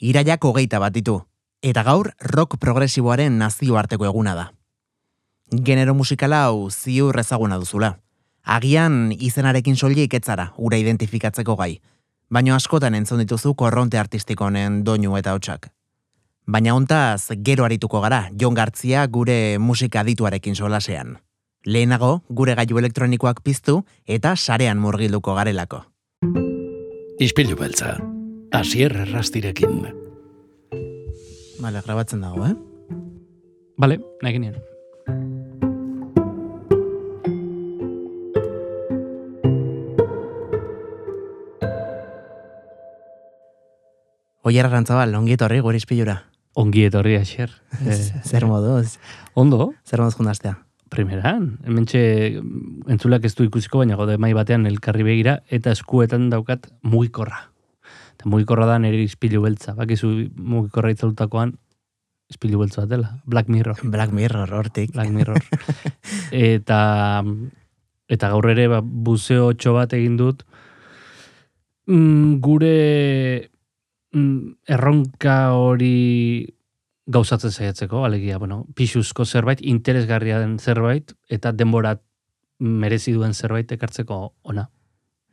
Iraiak hogeita bat ditu, eta gaur rock progresiboaren nazioarteko eguna da. Genero musikala hau ziur ezaguna duzula. Agian izenarekin soilik etzara, ura identifikatzeko gai. Baina askotan entzun dituzu korronte artistiko honen doinu eta hotxak. Baina hontaz, gero arituko gara, Jon Gartzia gure musika dituarekin solasean. Lehenago, gure gailu elektronikoak piztu eta sarean murgilduko garelako. Ispilu beltza, asier errastirekin. Bale, grabatzen dago, eh? Bale, nahi genien. Oier arrantzabal, ongi etorri gure ispilura. Ongi etorri asier. Eh, Zer moduz, Ondo, zer moduz jundaztea. primeran. Hementxe entzulak ez du ikusiko, baina gode mai batean elkarri begira, eta eskuetan daukat mugikorra. Mugikorra da nire ispilu beltza. Bakizu mugikorra itzalutakoan ispilu beltza bat dela. Black Mirror. Black Mirror, hortik. Black Mirror. eta eta gaur ere ba, buzeo txo bat egin dut mm, gure mm, erronka hori gauzatzen saiatzeko, alegia, bueno, pixuzko zerbait, interesgarria den zerbait, eta denbora merezi duen zerbait ekartzeko ona.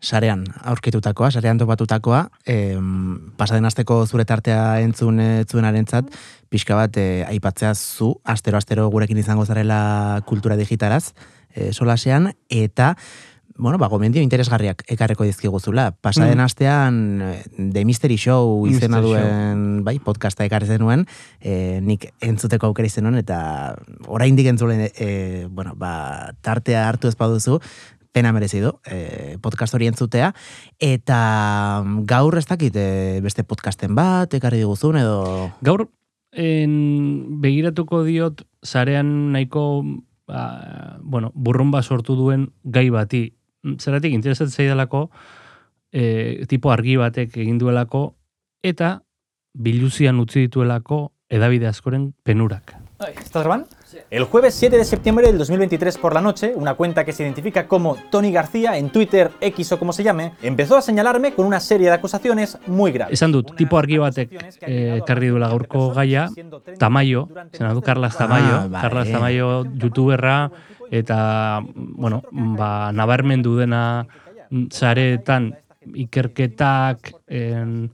Sarean, aurkitutakoa, sarean topatutakoa, em, pasaden asteko zure tartea entzun eh, zuenarentzat, pixka bat eh, aipatzea zu, astero-astero gurekin izango zarela kultura digitalaz, eh, solasean, eta bueno, ba, gomendio interesgarriak ekarreko dizkiguzula. Pasaden Mm. astean The Mystery Show izena Mystery duen, bai, podcasta ekarri zenuen, eh, nik entzuteko aukera izan nuen, eta oraindik entzulen, eh, bueno, ba, tartea hartu ez baduzu, pena merezi du, eh, podcast hori entzutea, eta mm, gaur ez dakit eh, beste podcasten bat, ekarri diguzun, edo... Gaur, en, begiratuko diot, zarean nahiko, ba, bueno, burrumba sortu duen gai bati. Zeratik, interesatzen zaidalako, e, tipo argi batek egin duelako, eta biluzian utzi dituelako edabide askoren penurak. ¿Estás grabando? El jueves 7 de septiembre del 2023 por la noche, una cuenta que se identifica como Tony García en Twitter, X o como se llame, empezó a señalarme con una serie de acusaciones muy graves. Esan dut, tipo argi batek eh, ekarri duela gaurko gaia, Tamayo, zena du Carlas Tamayo, Ah. Carlas Tamayo youtuberra, eta, bueno, ba, nabarmendu dena mm, sareetan ikerketak en,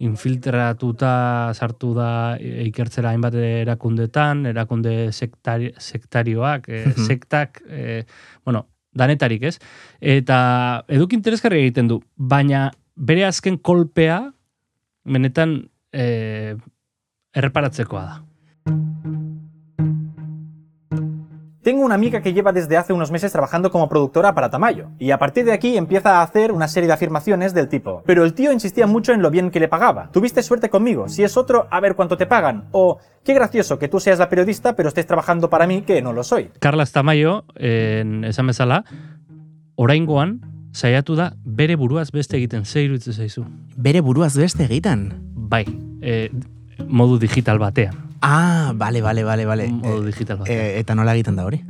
infiltratuta sartu da e, ikertzera hainbat erakundetan, erakunde sektari, sektarioak, e, sektak, e, bueno, danetarik ez. Eta eduk interesgarri egiten du, baina bere azken kolpea, benetan e, erreparatzekoa da. Tengo una amiga que lleva desde hace unos meses trabajando como productora para Tamayo, y a partir de aquí empieza a hacer una serie de afirmaciones del tipo, pero el tío insistía mucho en lo bien que le pagaba. Tuviste suerte conmigo, si es otro, a ver cuánto te pagan. O, qué gracioso que tú seas la periodista, pero estés trabajando para mí, que no lo soy. Carlas Tamayo, en, esan bezala, oraingoan, saiatu da bere buruaz beste egiten ze iruditzen zaizu. Bere buruaz beste egiten. Bai, e, modu digital batean. Ah, bale, bale, bale, bale. Modu Eh, digital eh, eta nola egiten da hori?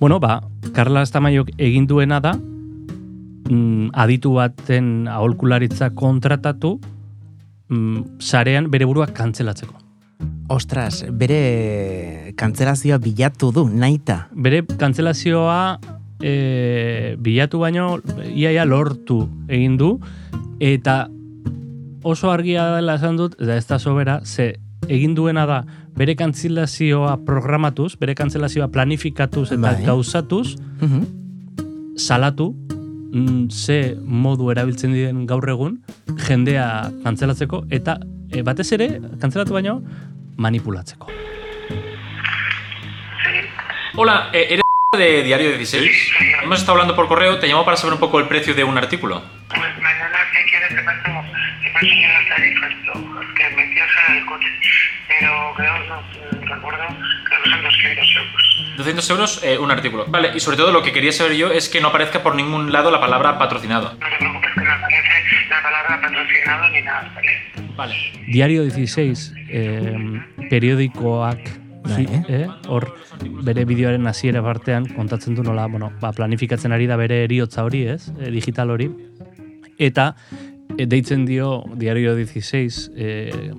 Bueno, ba, Carlas Tamayok egin duena da, mm, aditu baten aholkularitza kontratatu, mm, sarean bere buruak kantzelatzeko. Ostras, bere kantzelazioa bilatu du, naita. Bere kantzelazioa e, bilatu baino iaia lortu egin du, eta oso argia dela esan dut, eta ez da sobera, ze egin duena da bere kantzelazioa programatuz, bere kantzelazioa planifikatuz eta Bai. gauzatuz, Mhm. salatu mm, ze modu erabiltzen diren gaur egun jendea kantzelatzeko eta e, batez ere kantzelatu baino manipulatzeko. Hola, eh, ¿eres de Diario 16? Hemos estado hablando por correo, te llamo para saber un poco el precio de un artículo. Pues mañana si quieres te paso, te paso tarifas, lo que me viaja el coche. Pero creo, no recuerdo, creo que son 200 euros. 200 euros eh, un artículo. Vale, y sobre todo lo que quería saber yo es que no aparezca por ningún lado la palabra patrocinado. No te preocupes que no aparece la palabra patrocinado ni nada, ¿vale? Vale. Diario 16 eh, periodikoak Bai, zi- eh, hor bere bideoaren hasiera partean kontatzen du nola, bueno, ba, planifikatzen ari da bere eriotza hori, ez? E, digital hori. Eta e, deitzen dio Diario 16 e,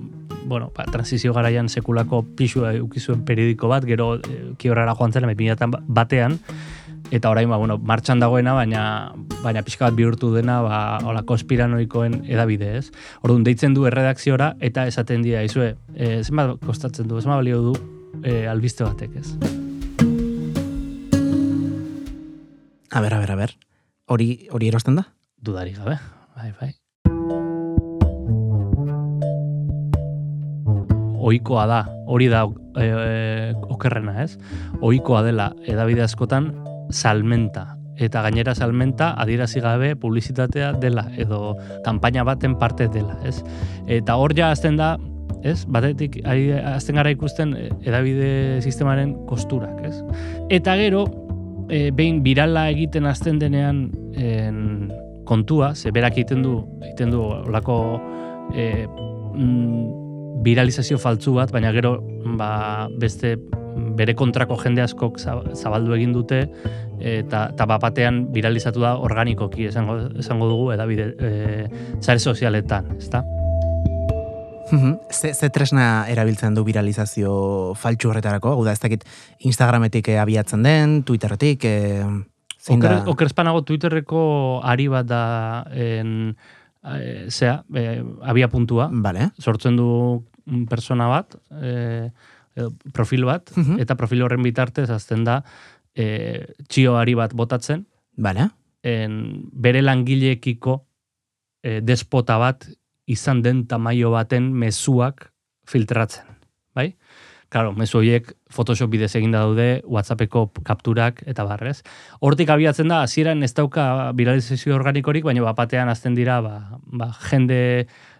bueno, ba, transizio garaian sekulako pixua eukizuen periodiko bat, gero e, kiorrara joan zen, 2000 batean, eta orain, ba, bueno, martxan dagoena, baina baina pixka bat bihurtu dena, ba, hola, konspiranoikoen edabide, ez? Orduan, deitzen du erredakziora, eta esaten dira, izue, e, zenbat kostatzen du, zenbat balio du e, albiste batek, ez? A ber, a ber, a ber. Hori, hori erosten da? Dudari gabe, bai, bai. Oikoa da, hori da e, e, okerrena, ez? Oikoa dela edabide askotan salmenta. Eta gainera salmenta adierazi gabe publizitatea dela, edo kanpaina baten parte dela, ez? Eta hor ja azten da, ez? Batetik, ari, azten gara ikusten edabide sistemaren kosturak, ez? Eta gero, e, behin birala egiten azten denean en, kontua, ze berak egiten du, egiten du olako e, mm, viralizazio faltzu bat, baina gero ba, beste bere kontrako jende askok zabaldu egin dute eta eta batean viralizatu da organikoki esango esango dugu edabide e, sare sozialetan, ezta? ze, ze tresna erabiltzen du viralizazio faltsu horretarako? Hau da, ez dakit Instagrametik eh, abiatzen den, Twitterretik, eh, zein Oker, da? Okerespanago Twitterreko ari bat da en, e, zea, e, abia puntua. Vale. Sortzen du persona bat, e, edo profil bat, Mhm. eta profil horren bitartez azten da e, txioari bat botatzen, Vale. en, bere langileekiko e, despota bat izan den tamaio baten mezuak filtratzen, bai? Claro, mezu horiek Photoshop bidez eginda daude, WhatsAppeko kapturak eta barrez. Hortik abiatzen da, hasieran ez dauka viralizazio organikorik, baina bapatean azten dira, ba, ba, jende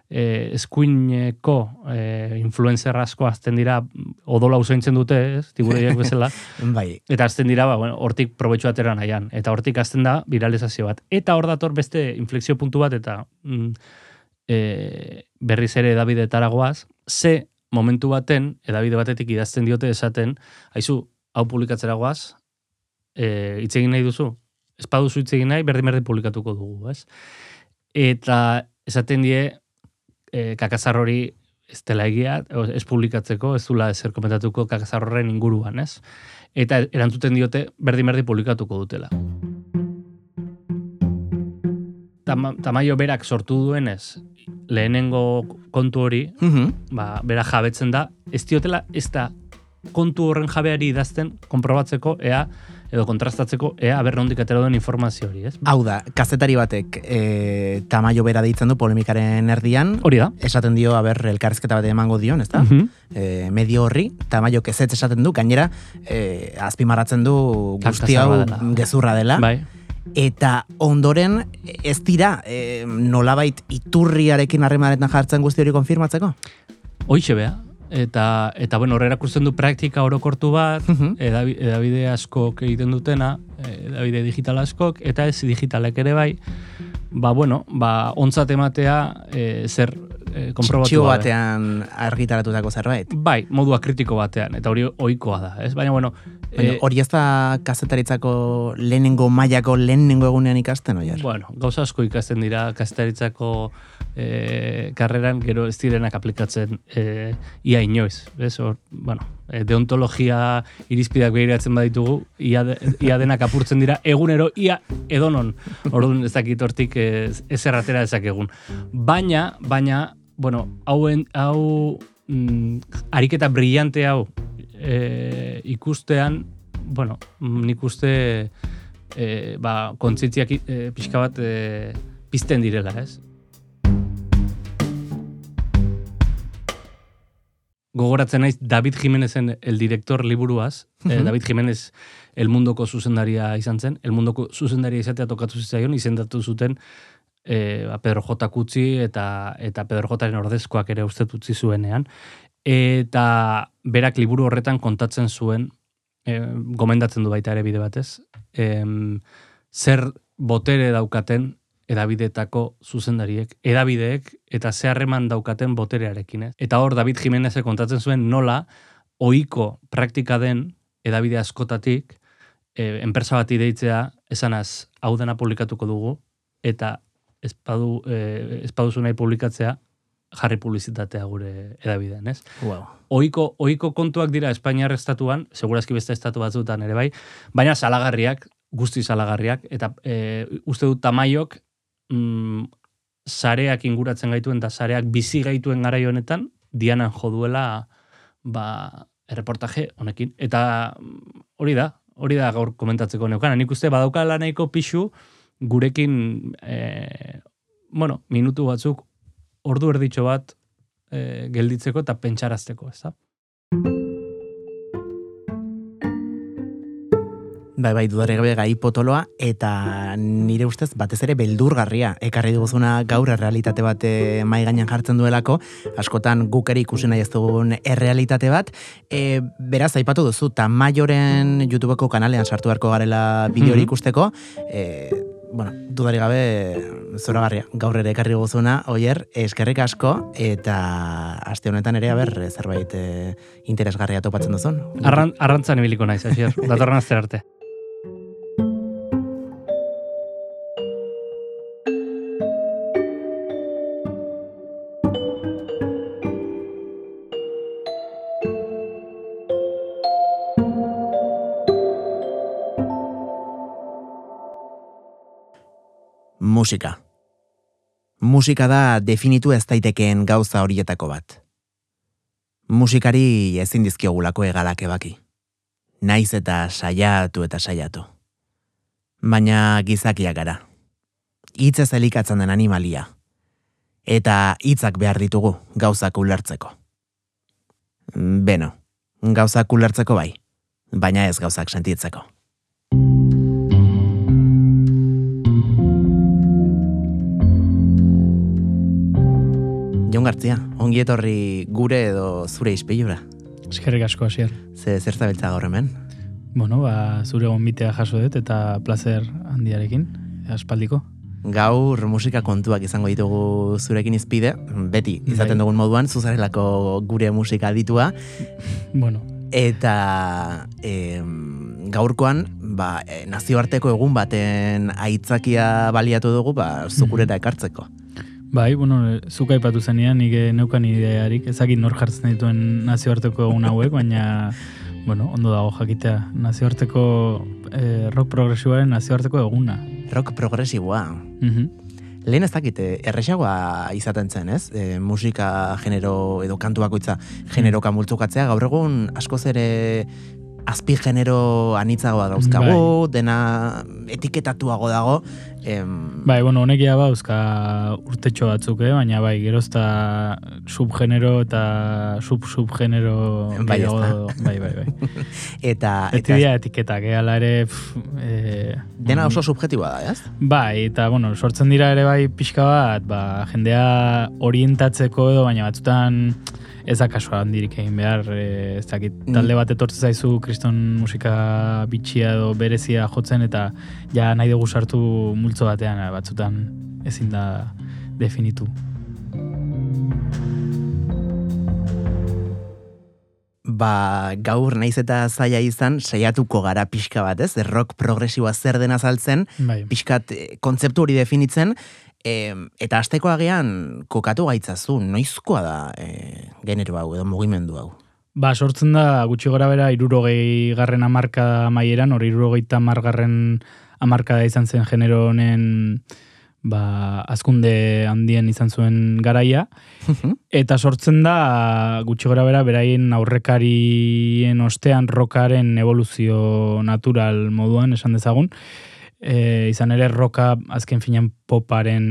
eh, eskuineko eh, influencer asko azten dira, odola usaintzen dute, ez, tibureiak bezala, Bai. Eta azten dira, ba, bueno, hortik probetxu atera nahian. Eta hortik azten da viralizazio bat. Eta hor dator beste inflexio puntu bat, eta mm, e, berriz ere edabidetara goaz, ze momentu baten, edabide batetik idazten diote esaten, haizu, hau publikatzera goaz, e, hitz egin nahi duzu? Ez paduzu hitz egin nahi, berdin berdin publikatuko dugu, ez? Eta esaten die, e, kakazar hori ez dela egia, ez publikatzeko, ez dula ezer komentatuko kakazar inguruan, ez? Eta erantzuten diote, berdin-berdin publikatuko dutela. Tama, tamaio berak sortu duenez, lehenengo kontu hori, Mhm. ba, bera jabetzen da, ez diotela, ez da kontu horren jabeari idazten, konprobatzeko, ea, edo kontrastatzeko, ea, aber nondik atera duen informazio hori, ez? Hau da, kazetari batek e, tamaio bera deitzen du polemikaren erdian, Hori da. esaten dio, aber, elkarrizketa bat emango dion, ezta? Mhm. e, medio horri, tamaio kezetz esaten du, gainera, e, azpimarratzen du guzti hau gezurra dela. Bai. Eta ondoren ez dira e, nolabait iturriarekin harremanetan jartzen guzti hori konfirmatzeko? Hoixe bea. Eta, eta bueno, horrera ikusten du praktika orokortu bat, Mhm. edabi- edabide askok egiten dutena, eh, edabide digital askok, eta ez digitalek ere bai, ba, bueno, ba, ontzat ematea eh, zer eh, konprobatu Txio batean argitaratutako zerbait. Bai, modua kritiko batean, eta hori ohikoa da, ez? Baina, bueno, Baina, eh, hori ez da kazetaritzako lehenengo mailako lehenengo egunean ikasten, oier? bueno, gauza asko ikasten dira kastaritzako eh, karreran, gero ez direnak aplikatzen eh, ia inoiz, ez? Hor, bueno, deontologia irizpideak behiratzen baditugu, ia, de, ia denak apurtzen dira egunero, ia edonon. Orduan ez dakit hortik ez, ez erratera ezakegun. Baina, baina, bueno, hauen, hau mm, ariketa brillante hau e, ikustean, bueno, mm, nik uste e, ba, kontzientziak e, pixka bat e, pizten direla, ez? Gogoratzen naiz David Jimenezen el director liburuaz, eh, Mhm. David Jimenez el mundoko zuzendaria izan zen, el mundoko zuzendaria izatea tokatu zitzaion, izendatu zuten e, ba, Pedro J. Kutzi eta, eta Pedro Jaren ordezkoak ere uste utzi zuenean. Eta berak liburu horretan kontatzen zuen, e, gomendatzen du baita ere bide batez, em, zer botere daukaten edabidetako zuzendariek, edabideek eta zeharreman daukaten boterearekin. Ez? Eta hor David Jimenezek kontatzen zuen nola ohiko praktika den edabide askotatik e, enpresa bati deitzea esanaz hau dena publikatuko dugu eta ez badu, e, ez baduzu nahi publikatzea jarri publizitatea gure edabidean, ez? Wow. Oiko, oiko kontuak dira Espainiar estatuan, segurazki beste estatu batzutan ere bai, baina salagarriak, guzti salagarriak, eta e, uste dut tamaiok mm, sareak inguratzen gaituen, eta sareak bizi gaituen garai honetan, dianan joduela ba, erreportaje honekin. Eta mm, hori da, hori da gaur komentatzeko neukana. Nik uste badaukala nahiko pixu gurekin, e, bueno, minutu batzuk, ordu erditxo bat e, gelditzeko eta pentsarazteko, ez da? Bai, bai, dudare gabe gai potoloa, eta nire ustez batez ere beldurgarria. Ekarri duguzuna gaur errealitate bat eh, mai gainean jartzen duelako, askotan gukeri ikusi nahi ez dugun errealitate bat. E, beraz, aipatu duzu, eta maioren YouTubeko kanalean sartu beharko garela bideo hori Mhm. ikusteko, e, bueno, dudari gabe zoragarria. Gaur ere ekarri duguzuna, oier, eskerrik asko, eta aste honetan ere, aber, zerbait e, interesgarria topatzen duzun. Arran, arrantzan ibiliko naiz, asier. Datorren azter arte. Musika. Musika da definitu ez daitekeen gauza horietako bat. Musikari ezin dizkiogulako egalak ebaki. Naiz eta saiatu eta saiatu. Baina gizakiak gara. Hitz ez elikatzen den animalia. Eta hitzak behar ditugu gauzak ulertzeko. Beno, gauzak ulertzeko bai, baina ez gauzak sentitzeko. Jon Gartzia, ongi etorri gure edo zure ispilura. Eskerrik asko hasier. Ze zer zabiltza gaur hemen? Bueno, ba, zure gonbitea jaso dut eta placer handiarekin, aspaldiko. Gaur musika kontuak izango ditugu zurekin izpide, beti izaten Bai. dugun moduan, zuzarelako gure musika ditua, Bueno, eta em, gaurkoan, ba, e, nazioarteko egun baten aitzakia baliatu dugu, ba, zukurera ekartzeko. Bai, bueno, zuk aipatu zenean, nik eh, neukan idearik, ezakit nor jartzen dituen nazioarteko egun hauek, baina, bueno, ondo dago jakitea, nazioarteko eh, rock progresiboaren nazioarteko eguna. Rock progresiboa. Mhm. Lehen ez dakite, erresagoa izaten zen, ez? E, musika genero edo kantu bakoitza generoka multzukatzea, gaur egun askoz ere azpi genero anitzagoa dauzkagu, dena etiketatuago dago. Em, Bai, bueno, honek ja bauzka urtetxo batzuk, eh? baina bai, gerozta subgenero eta sub-subgenero Bai, gehiago dago. Bai, bai, bai. eta, Beti eta etiketak, eh? Ala ere, pff, eh, dena oso subjetiboa da, ez? Bai, eta, bueno, sortzen dira ere bai pixka bat, ba, jendea orientatzeko edo, baina batzutan ez da kasua handirik egin behar, e, ez dakit, talde bat etortzen zaizu kriston musika bitxia edo berezia jotzen, eta ja nahi dugu sartu multzo batean, eh, batzutan ezin da definitu. Ba, gaur naiz eta zaila izan, saiatuko gara pixka bat, ez? Rock progresiboa zer dena saltzen, Bai, pixkat eh, kontzeptu hori definitzen, em, eta asteko agian kokatu gaitzazu, noizkoa da e, genero hau edo mugimendu hau. Ba, sortzen da gutxi gora bera irurogei garren amarka maieran, hori irurogei margarren amarkada izan zen genero honen ba, azkunde handien izan zuen garaia. Eta sortzen da gutxi gora bera beraien aurrekarien ostean rokaren evoluzio natural moduan esan dezagun. E, izan ere roka azken finan poparen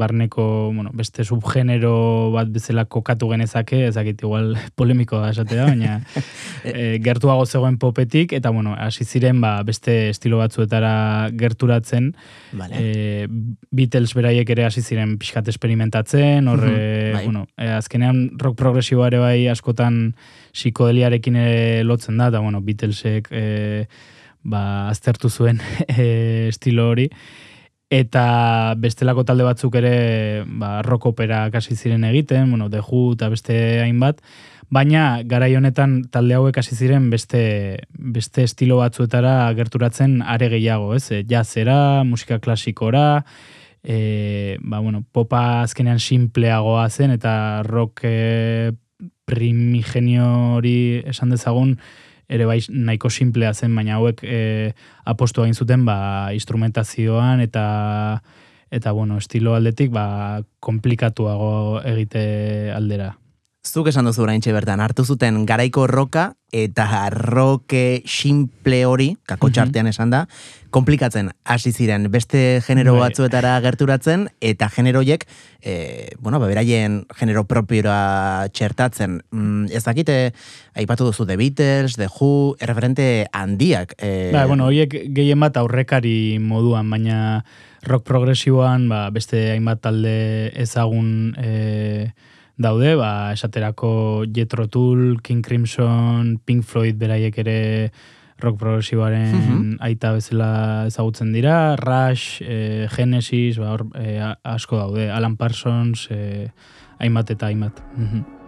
barneko bueno, beste subgenero bat bezala kokatu genezake, ezakit igual polemiko da esatea, baina e, gertuago zegoen popetik, eta bueno, hasi ziren ba, beste estilo batzuetara gerturatzen, Vale. e, Beatles beraiek ere hasi ziren pixkat esperimentatzen, hor, Mhm, e, bai. bueno, e, azkenean rock progresiboa ere bai askotan psikodeliarekin ere lotzen da, eta bueno, Beatlesek e, ba, aztertu zuen e, estilo hori, eta bestelako talde batzuk ere ba, rock opera hasi ziren egiten, bueno, The Who eta beste hainbat, baina garai honetan talde hauek hasi ziren beste, beste estilo batzuetara gerturatzen are gehiago, ez? E, Jazzera, musika klasikora, e, ba, bueno, popa azkenean simpleagoa zen, eta rock e, primigenio hori esan dezagun, ere bai nahiko simplea zen, baina hauek e, apostu egin zuten ba, instrumentazioan eta eta bueno, estilo aldetik ba, komplikatuago egite aldera. Zuk esan duzu oraintxe bertan, hartu zuten garaiko roka eta roke simple hori, kako Mhm. txartean esan da, komplikatzen hasi ziren beste genero Bai. batzuetara gerturatzen eta generoiek, e, bueno, ba, beraien genero propiora txertatzen. Mm, ez dakite, aipatu duzu The Beatles, The Who, erreferente handiak. E, Ba, bueno, horiek gehien bat aurrekari moduan, baina rock progresiboan ba, beste hainbat talde ezagun e, daude, ba, esaterako Jethro Tull, King Crimson, Pink Floyd beraiek ere rock progresiboaren Mhm. aita bezala ezagutzen dira, Rush, e, Genesis, ba, hor, e, asko daude, Alan Parsons, e, hainbat eta hainbat. Mhm. Taking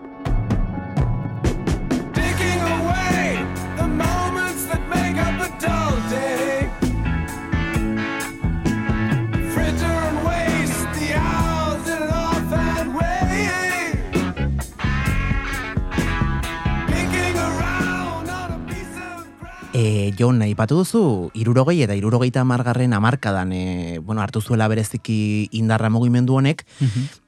Jon, aipatu duzu, irurogei eta irurogeita margarren amarkadan, e, bueno, hartu zuela bereziki indarra mugimendu honek,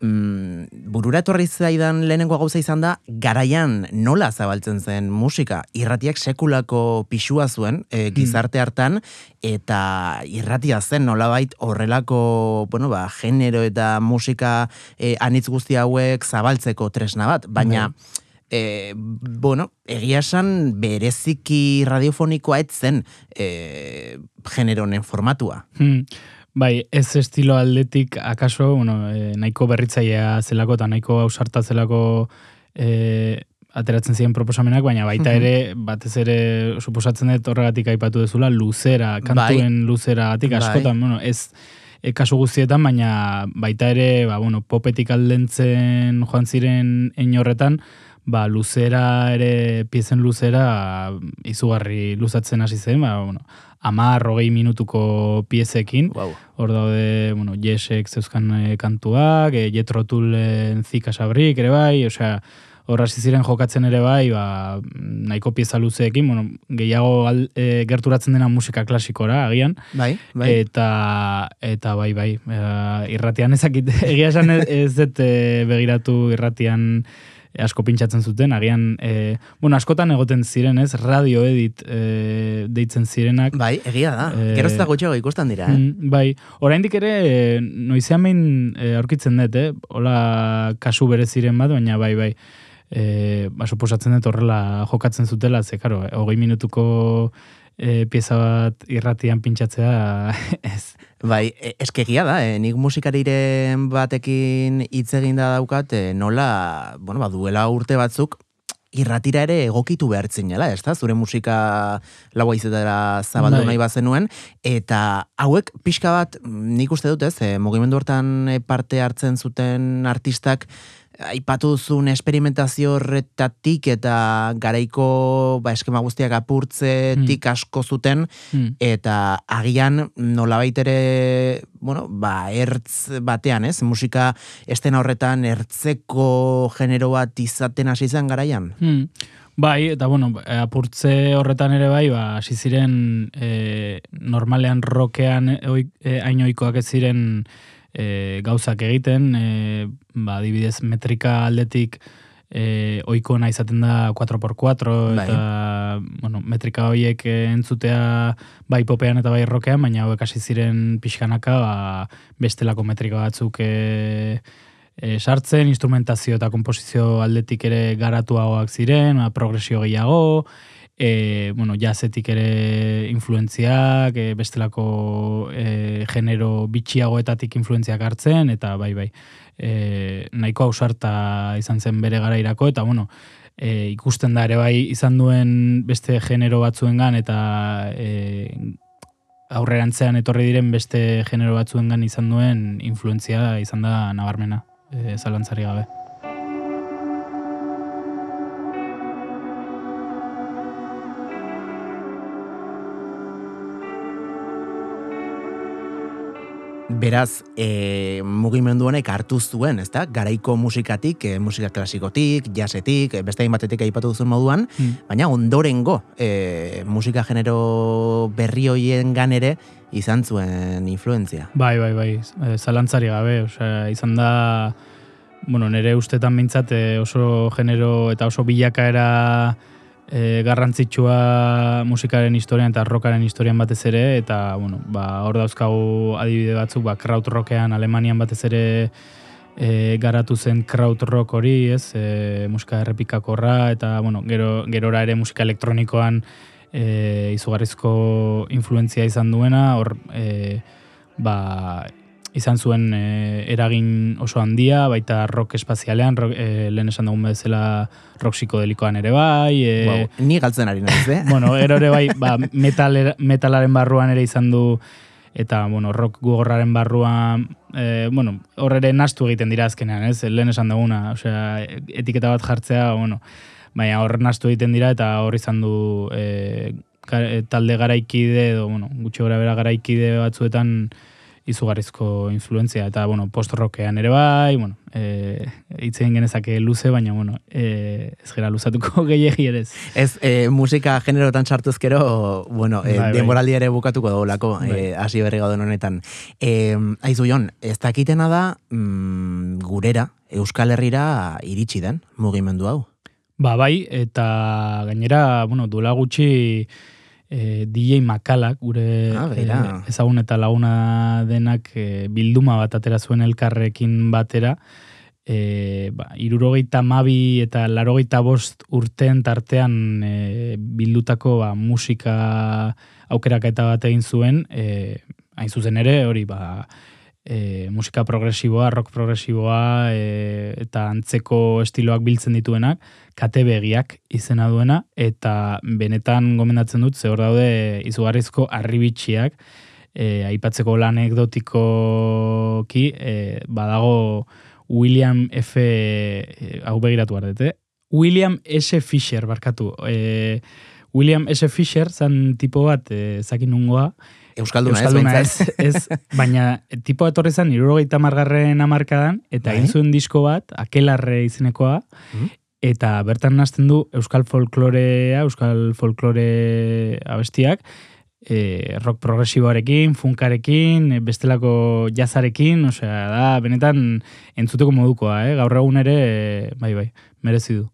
mm, burura etorri zaidan lehenengo gauza izan da, garaian nola zabaltzen zen musika. Irratiak sekulako pixua zuen, e, gizarte hartan, eta irratia zen nolabait horrelako, bueno, ba, genero eta musika e, anitz guzti hauek zabaltzeko tresna bat, baina... E, bueno, egia esan bereziki radiofonikoa ez zen e, genero honen formatua. Hmm. Bai, ez estilo aldetik akaso, bueno, e, nahiko berritzailea zelako eta nahiko ausarta zelako e, ateratzen ziren proposamenak, baina baita ere, batez ere, suposatzen dut horregatik aipatu dezula, luzera, kantuen luzera gatik, Bai. askotan, bueno, ez e, kasu guztietan, baina baita ere, ba, bueno, popetik aldentzen joan ziren horretan, ba, luzera ere, piezen luzera, izugarri luzatzen hasi zen, ba, bueno, amar, hogei minutuko piezekin, Wow. hor daude, bueno, Jesek zeuzkan eh, kantuak, e, Jetro Tullen Zika Sabrik ere bai, osea, hor hasi ziren jokatzen ere bai, ba, nahiko pieza luzeekin, bueno, gehiago al, e, gerturatzen dena musika klasikora, agian, Bai, bai. eta eta bai bai eh, irratian ezakit egia esan ez, ez dut eh, begiratu irratian asko pintsatzen zuten agian eh, bueno askotan egoten ziren ez radio edit eh, deitzen zirenak bai, egia da. Eh, Gero ez da gutxiago ikusten dira, eh? Mm, bai, oraindik ere eh, noizean behin eh, aurkitzen dut, eh? Hola kasu bereziren bat, baina bai, bai. Eh, ba, suposatzen dut horrela jokatzen zutela, ze, karo, eh, hogei minutuko eh, pieza bat irratian pintsatzea, ez. Bai, e- eske egia da, e, nik musikariren batekin hitz egin da daukat, e, nola, bueno, ba, duela urte batzuk, irratira ere egokitu behar zinela, ez da? Zure musika laua izetara zabaldu Bai. nahi bazenuen, eta hauek pixka bat, nik uste dut ez, e, mugimendu hortan e, parte hartzen zuten artistak, aipatu duzun esperimentazio horretatik eta garaiko ba, eskema guztiak apurtzetik asko zuten, Hmm. eta agian nolabait ere, bueno, ba, ertz batean, ez? Musika estena horretan ertzeko genero bat izaten hasi zen garaian. Hmm. Bai, eta bueno, apurtze horretan ere bai, ba, hasi ziren e, normalean rokean e, oi- e, hain ohikoak ez ziren e, gauzak egiten, e, ba, adibidez metrika aldetik e, ohikoena izaten da 4x4 Bai. eta bueno, metrika horiek entzutea bai popean eta bai rokean, baina hauek hasi ziren pixkanaka ba, bestelako metrika batzuk e, e, sartzen, instrumentazio eta komposizio aldetik ere garatuagoak ziren, ba, progresio gehiago, e, bueno, jazetik ere influentziak, e, bestelako e, genero bitxiagoetatik influentziak hartzen, eta bai, bai, e, nahiko ausarta izan zen bere garairako, eta bueno, e, ikusten da ere bai izan duen beste genero batzuengan eta e, aurrerantzean etorri diren beste genero batzuengan izan duen influentzia izan da nabarmena, e, zalantzari gabe. Beraz, e, mugimendu honek hartu zuen, ezta? Garaiko musikatik, e, musika klasikotik, jazzetik, e, beste batetik aipatu duzun moduan, Hmm. baina ondorengo e, musika genero berri hoien ere izan zuen influentzia. Bai, bai, bai, e, zalantzari gabe, osea, izan da, bueno, nire ustetan bintzat e, oso genero eta oso bilakaera e, garrantzitsua musikaren historian eta rockaren historian batez ere, eta, bueno, ba, hor dauzkagu adibide batzuk, ba, krautrockean Alemanian batez ere e, garatu zen krautrock hori, ez, e, musika errepikakorra, eta, bueno, gero, gerora ere musika elektronikoan e, izugarrizko influentzia izan duena, hor, e, ba, izan zuen e, eragin oso handia, baita rock espazialean, rock, e, lehen esan dugun bezala rock psikodelikoan ere bai, e, Wow, ni galtzen ari naiz, eh? bueno, ero ere bai, ba, metal, metalaren barruan ere izan du, eta, bueno, rock gogorraren barruan, e, bueno, hor ere nastu egiten dira azkenean, ez, lehen esan duguna, osea, etiketa bat jartzea, bueno, baina hor nastu egiten dira, eta hor izan du e, talde garaikide, edo, bueno, gutxi gora bera garaikide batzuetan, izugarrizko influentzia, eta, bueno, post-rockean ere bai, bueno, e, itzen genezake luze, baina, bueno, e, ez gera luzatuko gehiagi ere ez. Ez, e, musika generotan sartuzkero, bueno, e, Bai, bai. denboraldi ere bukatuko daulako, Bai. e, hasi berri gauden honetan. E, aizu Jon, ez dakitena da, mm, gurera, Euskal Herrira iritsi den mugimendu hau. Ba, bai, eta gainera, bueno, duela gutxi e, DJ Makalak, gure Ah, e, ezagun eta laguna denak e, bilduma bat atera zuen elkarrekin batera, e, ba, irurogeita mabi eta larogeita bost urten tartean e, bildutako ba, musika aukeraketa bat egin zuen, e, hain zuzen ere, hori, ba, e, musika progresiboa, rock progresiboa e, eta antzeko estiloak biltzen dituenak, kate begiak izena duena, eta benetan gomendatzen dut, ze hor daude izugarrizko arribitxiak, e, aipatzeko lan anekdotikoki, e, badago William F. e, hau begiratu ardete, William S. Fisher, barkatu. E, William S. Fisher zan tipo bat, e, zakin nungoa, Euskalduna, Euskalduna ez, ez, ez, baina tipo etorri zen irurogeita margarren amarkadan, eta Bai. egin zuen disko bat, akelarre izenekoa, Mhm. Eta bertan nazten du euskal folklorea, euskal folklore abestiak, e, rock progresiboarekin, funkarekin, e, bestelako jazarekin, osea, da, benetan entzuteko modukoa, eh? gaur egun ere, bai, bai, merezi du.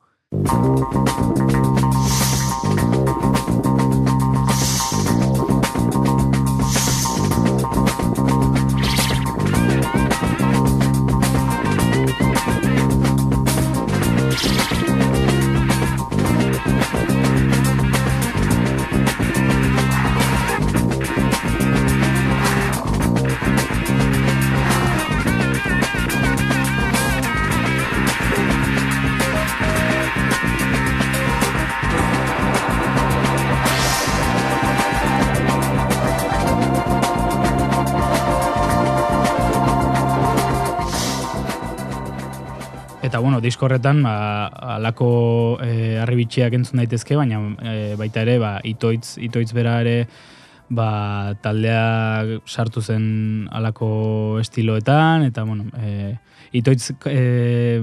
Eta bueno, disko horretan ba, alako e, arribitxiak entzun daitezke, baina e, baita ere ba, itoitz, itoitz bera ere ba, taldea sartu zen alako estiloetan, eta bueno, e, itoitz e,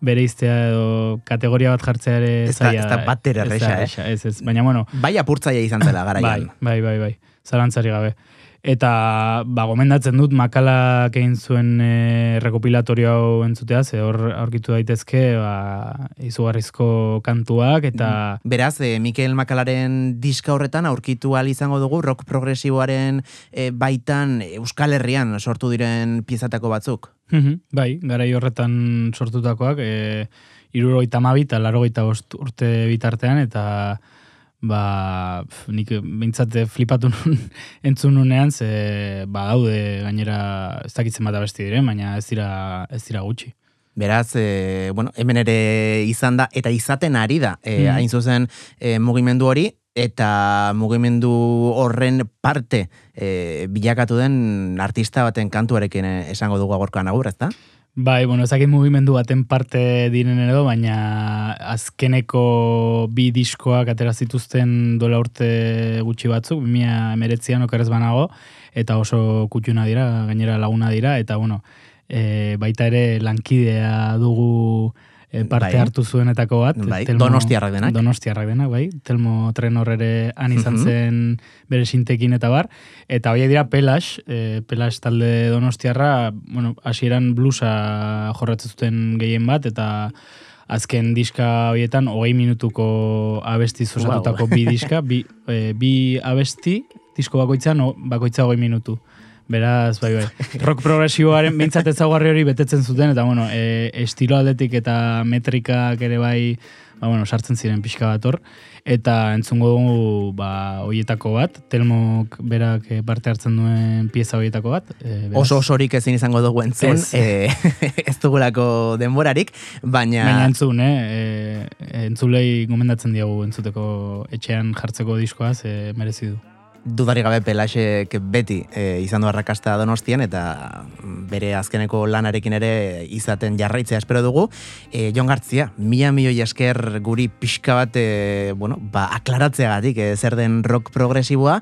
bere iztea edo kategoria bat jartzea ere Ez zaila ez da ez da erresa, eh? Ez, ez, baina bueno, Bai apurtzaia izan zela garaian. Bai, bai, bai, bai. Zalantzari gabe. Eta, ba, gomendatzen dut, makalak egin zuen e, rekopilatorio hau entzutea, ze hor aurkitu daitezke, ba, izugarrizko kantuak, eta... Beraz, e, Mikel Makalaren diska horretan aurkitu izango dugu rock progresiboaren e, baitan Euskal Herrian sortu diren piezatako batzuk. Mhm, bai, garai horretan sortutakoak, e, irurogeita mabi eta larogeita bost urte bitartean, eta ba, nik bintzat flipatu nun entzun nunean, ze ba, daude gainera ez dakitzen bat abesti diren, baina ez dira, ez dira gutxi. Beraz, e, bueno, hemen ere izan da, eta izaten ari da, e, Mhm. hain zuzen e, mugimendu hori, eta mugimendu horren parte e, bilakatu den artista baten kantuarekin esango dugu agorkoan agur, ezta? Bai, bueno, ezakit mugimendu baten parte diren edo, baina azkeneko bi diskoak atera zituzten dola urte gutxi batzuk, 2019an okerrez banago, eta oso kutxuna dira, gainera laguna dira, eta bueno, e, baita ere lankidea dugu parte Bai. hartu zuenetako bat. Bai, donostiarrak denak. Donostiarrak denak, bai. Telmo Trenor ere han izan Mhm. zen bere sintekin eta bar. Eta horiek dira Pelas, e, Pelas talde donostiarra, bueno, hasieran bluesa jorratzen zuten gehien bat, eta azken diska horietan hogei minutuko abesti osatutako bi diska, bi, e, bi abesti, disko bakoitzan, bakoitza hogei minutu. Beraz, bai, bai. Rock progresiboaren behintzat ezaugarri hori betetzen zuten, eta bueno, e, estilo aldetik eta metrikak ere bai, ba, bueno, sartzen ziren pixka bat hor. Eta entzungo dugu, ba, hoietako bat, Telmok berak eh, parte hartzen duen pieza hoietako bat. E, Oso osorik ezin izango dugu entzun, Ez. eh, ez dugulako denborarik, baina... Baina entzun, eh? E, entzulei gomendatzen diagu entzuteko etxean jartzeko diskoaz, e, merezi du. Dudari gabe Pelaxek beti e, izan du arrakasta donostian eta bere azkeneko lanarekin ere izaten jarraitzea espero dugu. E, Jon Gartzia, mila milioi esker guri pixka bat, e, bueno, ba, aklaratzeagatik e, zer den rock progresiboa,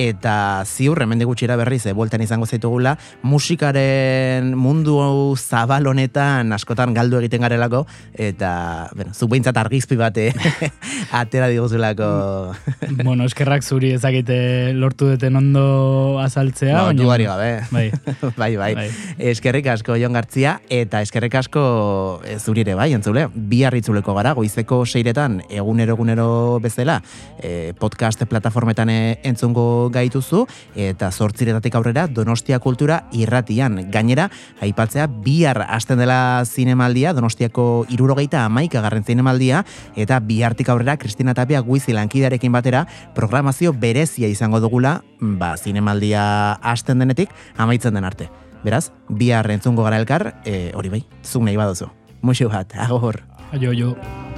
eta ziur, hemendik gutxira berriz, e, bueltan izango zaitugula, musikaren mundu zabal honetan askotan galdu egiten garelako, eta, bueno, zu behintzat argizpi bate atera diguzulako. bueno, eskerrak zuri ezakite lortu duten ondo azaltzea. No, baina- gabe. Bai. bai, bai. Bai. Eskerrik asko Jon Gartzia eta eskerrik asko e, zurire bai, entzule. Bihar itzuleko gara, goizeko seiretan egunero egunero bezala e, podcast plataformetan entzungo gaituzu eta zortziretatik aurrera Donostia Kultura irratian. Gainera, aipatzea bihar hasten dela zinemaldia, Donostiako irurogeita amaika garren zinemaldia, eta bihartik aurrera Kristina Tapia guizi lankidearekin batera programazio berezia izango dugula, ba, zinemaldia hasten denetik, amaitzen den arte. Beraz, bihar entzungo gara elkar, e, hori bai, zuk nahi baduzu. Muxu bat, agor. Aio, aio.